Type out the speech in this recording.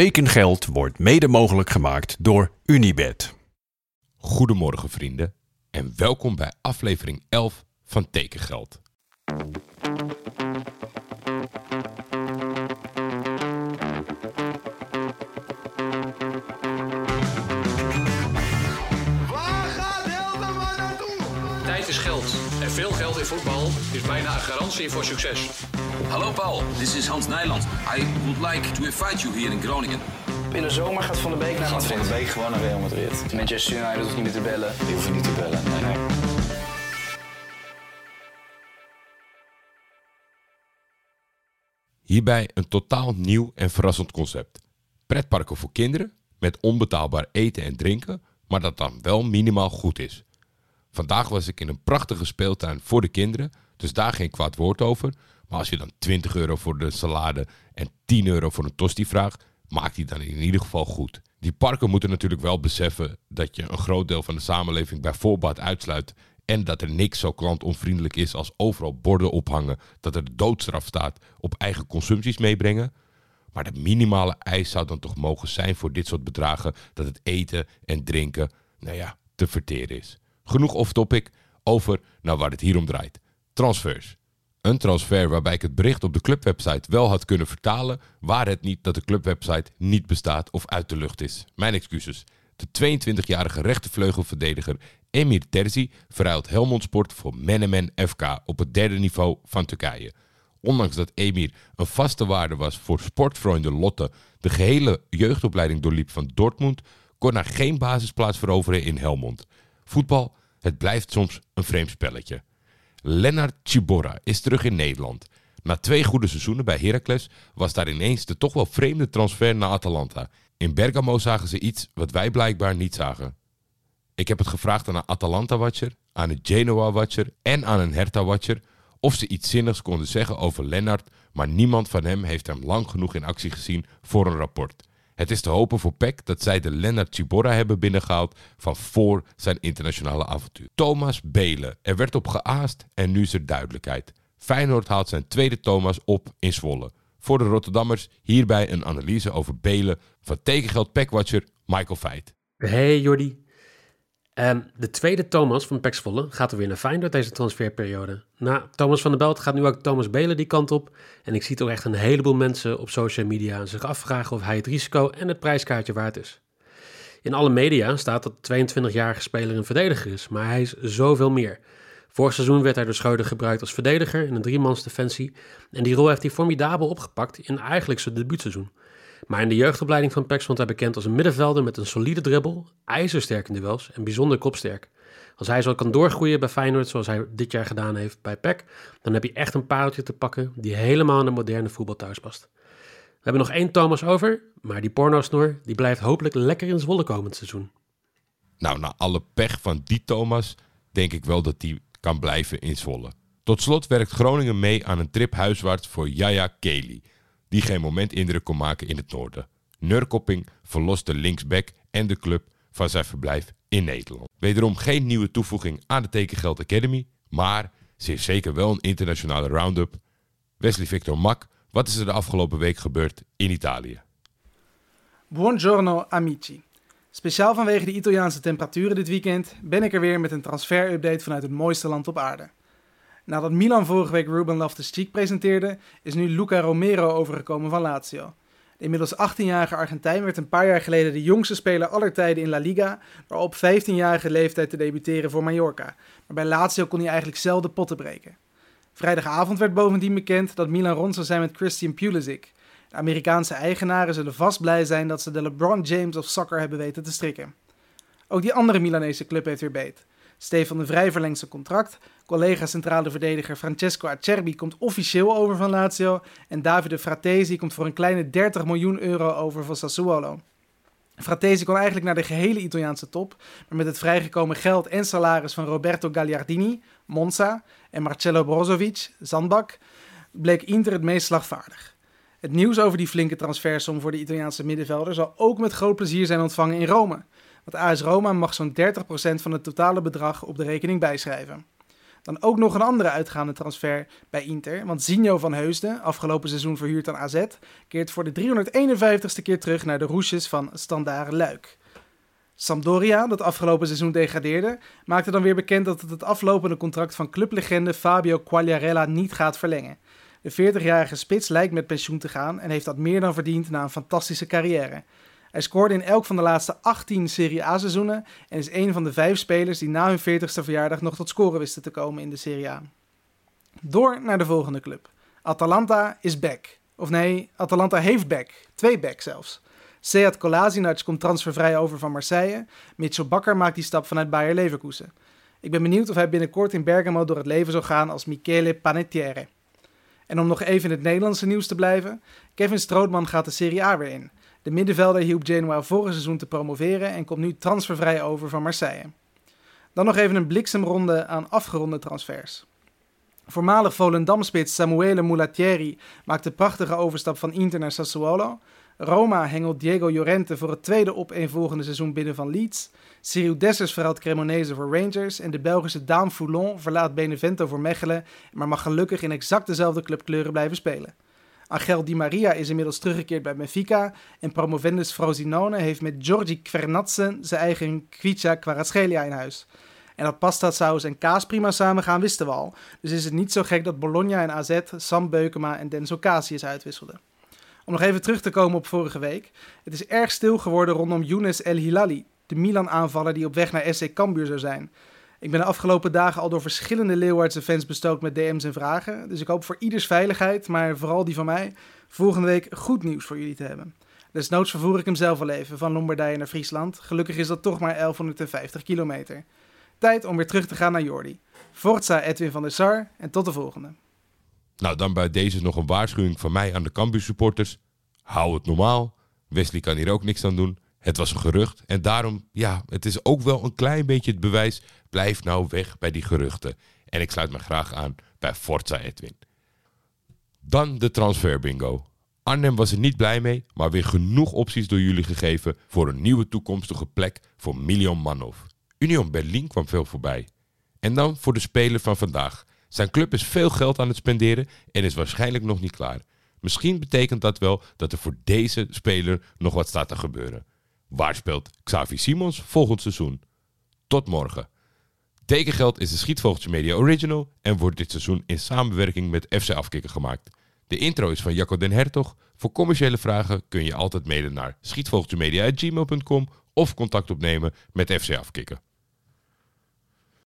Tekengeld wordt mede mogelijk gemaakt door Unibed. Goedemorgen vrienden en welkom bij aflevering 11 van Tekengeld. Waar gaat Helderman naartoe? Tijd is geld. En veel geld in voetbal is bijna een garantie voor succes. Hallo Paul, this is Hans Nijland. I would like to invite you here in Groningen. In de zomer gaat Van de Beek naar Gaat Van Madrid. de Beek gewoon naar Real Madrid. Manchester United hoeft niet meer te bellen. Die hoeven niet te bellen. Nee, nee. Hierbij een totaal nieuw en verrassend concept. Pretparken voor kinderen met onbetaalbaar eten en drinken, maar dat dan wel minimaal goed is. Vandaag was ik in een prachtige speeltuin voor de kinderen, dus daar geen kwaad woord over. Maar als je dan 20 euro voor de salade en 10 euro voor een tosti vraagt, maakt die dan in ieder geval goed. Die parken moeten natuurlijk wel beseffen dat je een groot deel van de samenleving bij voorbaat uitsluit en dat er niks zo klantonvriendelijk is als overal borden ophangen dat er de doodstraf staat op eigen consumpties meebrengen. Maar de minimale eis zou dan toch mogen zijn voor dit soort bedragen dat het eten en drinken, nou ja, te verteren is. Genoeg off-topic, over naar waar het hier om draait. Transfers. Een transfer waarbij ik het bericht op de clubwebsite wel had kunnen vertalen, waar het niet dat de clubwebsite niet bestaat of uit de lucht is. Mijn excuses. De 22-jarige rechtervleugelverdediger Emir Terzi verruilt Helmond Sport voor Menemen FK op het derde niveau van Turkije. Ondanks dat Emir een vaste waarde was voor sportvrienden Lotte, de gehele jeugdopleiding doorliep van Dortmund, kon hij geen basisplaats veroveren in Helmond. Voetbal, het blijft soms een vreemd spelletje. Lennart Ciborra is terug in Nederland. Na twee goede seizoenen bij Heracles was daar ineens de toch wel vreemde transfer naar Atalanta. In Bergamo zagen ze iets wat wij blijkbaar niet zagen. Ik heb het gevraagd aan een Atalanta-watcher, aan een Genoa-watcher en aan een Hertha-watcher of ze iets zinnigs konden zeggen over Lennart, maar niemand van hem heeft hem lang genoeg in actie gezien voor een rapport. Het is te hopen voor PEC dat zij de Lennart Ciborra hebben binnengehaald van voor zijn internationale avontuur. Thomas Belen. Er werd op geaast en nu is er duidelijkheid. Feyenoord haalt zijn tweede Thomas op in Zwolle. Voor de Rotterdammers hierbij een analyse over Belen van tekengeld PEC-watcher Michael Veit. Hey Jordi. Ehm, de tweede Thomas van Pax Volle gaat er weer naar Feyenoord deze transferperiode. Nou, Thomas van der Belt gaat nu ook Thomas Belen die kant op. En ik zie toch echt een heleboel mensen op social media zich afvragen of hij het risico en het prijskaartje waard is. In alle media staat dat de 22-jarige speler een verdediger is, maar hij is zoveel meer. Vorig seizoen werd hij door Schreuder gebruikt als verdediger in een driemans defensie. En die rol heeft hij formidabel opgepakt in eigenlijk zijn debuutseizoen. Maar in de jeugdopleiding van PEC stond hij bekend als een middenvelder met een solide dribbel, ijzersterk in duels en bijzonder kopsterk. Als hij zo kan doorgroeien bij Feyenoord zoals hij dit jaar gedaan heeft bij PEC, dan heb je echt een pareltje te pakken die helemaal in de moderne voetbal thuis past. We hebben nog één Thomas over, maar die pornosnor die blijft hopelijk lekker in Zwolle komend seizoen. Nou, na alle pech van die Thomas, denk ik wel dat die kan blijven in Zwolle. Tot slot werkt Groningen mee aan een trip huiswaarts voor Yaya Kelly, die geen moment indruk kon maken in het noorden. Nurkopping verlost de linksback en de club van zijn verblijf in Nederland. Wederom geen nieuwe toevoeging aan de Tekengeld Academy, maar zeer zeker wel een internationale round-up. Wesley Victor Mak, wat is er de afgelopen week gebeurd in Italië? Buongiorno amici. Speciaal vanwege de Italiaanse temperaturen dit weekend ben ik er weer met een transfer-update vanuit het mooiste land op aarde. Nadat Milan vorige week Ruben Loftus-Cheek presenteerde, is nu Luca Romero overgekomen van Lazio. De inmiddels 18-jarige Argentijn werd een paar jaar geleden de jongste speler aller tijden in La Liga, door op 15-jarige leeftijd te debuteren voor Mallorca. Maar bij Lazio kon hij eigenlijk zelden potten breken. Vrijdagavond werd bovendien bekend dat Milan rond zou zijn met Christian Pulisic. De Amerikaanse eigenaren zullen vast blij zijn dat ze de LeBron James of soccer hebben weten te strikken. Ook die andere Milanese club heeft weer beet. Stefan de Vrij verlengt zijn contract, collega centrale verdediger Francesco Acerbi komt officieel over van Lazio en Davide Fratesi komt voor een kleine 30 miljoen euro over van Sassuolo. Fratesi kon eigenlijk naar de gehele Italiaanse top, maar met het vrijgekomen geld en salaris van Roberto Gagliardini, Monza, en Marcello Brozovic, Zandbak, bleek Inter het meest slagvaardig. Het nieuws over die flinke transfersom voor de Italiaanse middenvelder zal ook met groot plezier zijn ontvangen in Rome. Want AS Roma mag zo'n 30% van het totale bedrag op de rekening bijschrijven. Dan ook nog een andere uitgaande transfer bij Inter. Want Zinho van Heusden, afgelopen seizoen verhuurd aan AZ, keert voor de 351ste keer terug naar de roesjes van Standard Luik. Sampdoria, dat afgelopen seizoen degradeerde, maakte dan weer bekend dat het het aflopende contract van clublegende Fabio Quagliarella niet gaat verlengen. De 40-jarige spits lijkt met pensioen te gaan en heeft dat meer dan verdiend na een fantastische carrière. Hij scoorde in elk van de laatste 18 Serie A-seizoenen en is een van de vijf spelers die na hun 40ste verjaardag nog tot scoren wisten te komen in de Serie A. Door naar de volgende club. Atalanta is back. Of nee, Atalanta heeft back. Twee back zelfs. Seat Kolasinac komt transfervrij over van Marseille. Mitchell Bakker maakt die stap vanuit Bayer Leverkusen. Ik ben benieuwd of hij binnenkort in Bergamo door het leven zal gaan als Michele Panettiere. En om nog even in het Nederlandse nieuws te blijven, Kevin Strootman gaat de Serie A weer in. De middenvelder hielp Genoa vorig seizoen te promoveren en komt nu transfervrij over van Marseille. Dan nog even een bliksemronde aan afgeronde transfers. Voormalig Volendam-spits Samuele Mulatieri maakt de prachtige overstap van Inter naar Sassuolo. Roma hengelt Diego Llorente voor het tweede opeenvolgende seizoen binnen van Leeds. Cyril Dessers verhaalt Cremonese voor Rangers. En de Belgische Daan Foulon verlaat Benevento voor Mechelen. Maar mag gelukkig in exact dezelfde clubkleuren blijven spelen. Angel Di Maria is inmiddels teruggekeerd bij Benfica. En promovendus Frosinone heeft met Giorgi Kvernatsen zijn eigen Kvicha Kvaratskhelia in huis. En dat pasta saus en kaas prima samen gaan wisten we al. Dus is het niet zo gek dat Bologna en AZ Sam Beukema en Denzel Casius uitwisselden. Om nog even terug te komen op vorige week. Het is erg stil geworden rondom Younes El Hilali, de Milan-aanvaller die op weg naar SC Cambuur zou zijn. Ik ben de afgelopen dagen al door verschillende Leeuwardse fans bestookt met DM's en vragen. Dus ik hoop voor ieders veiligheid, maar vooral die van mij, volgende week goed nieuws voor jullie te hebben. Desnoods vervoer ik hem zelf wel even van Lombardije naar Friesland. Gelukkig is dat toch maar 1150 kilometer. Tijd om weer terug te gaan naar Jordi. Forza Edwin van der Sar en tot de volgende. Nou, dan bij deze nog een waarschuwing van mij aan de Cambuur supporters. Hou het normaal. Wesley kan hier ook niks aan doen. Het was een gerucht. En daarom, ja, het is ook wel een klein beetje het bewijs. Blijf nou weg bij die geruchten. En ik sluit me graag aan bij Forza Edwin. Dan de transfer bingo. Arnhem was er niet blij mee, maar weer genoeg opties door jullie gegeven voor een nieuwe toekomstige plek voor Milion Manov. Union Berlin kwam veel voorbij. En dan voor de speler van vandaag. Zijn club is veel geld aan het spenderen en is waarschijnlijk nog niet klaar. Misschien betekent dat wel dat er voor deze speler nog wat staat te gebeuren. Waar speelt Xavi Simons volgend seizoen? Tot morgen. Tekengeld is de Schietvogeltje Media Original en wordt dit seizoen in samenwerking met FC Afkikken gemaakt. De intro is van Jacco den Hertog. Voor commerciële vragen kun je altijd mailen naar schietvogeltjemedia.gmail.com of contact opnemen met FC Afkikken.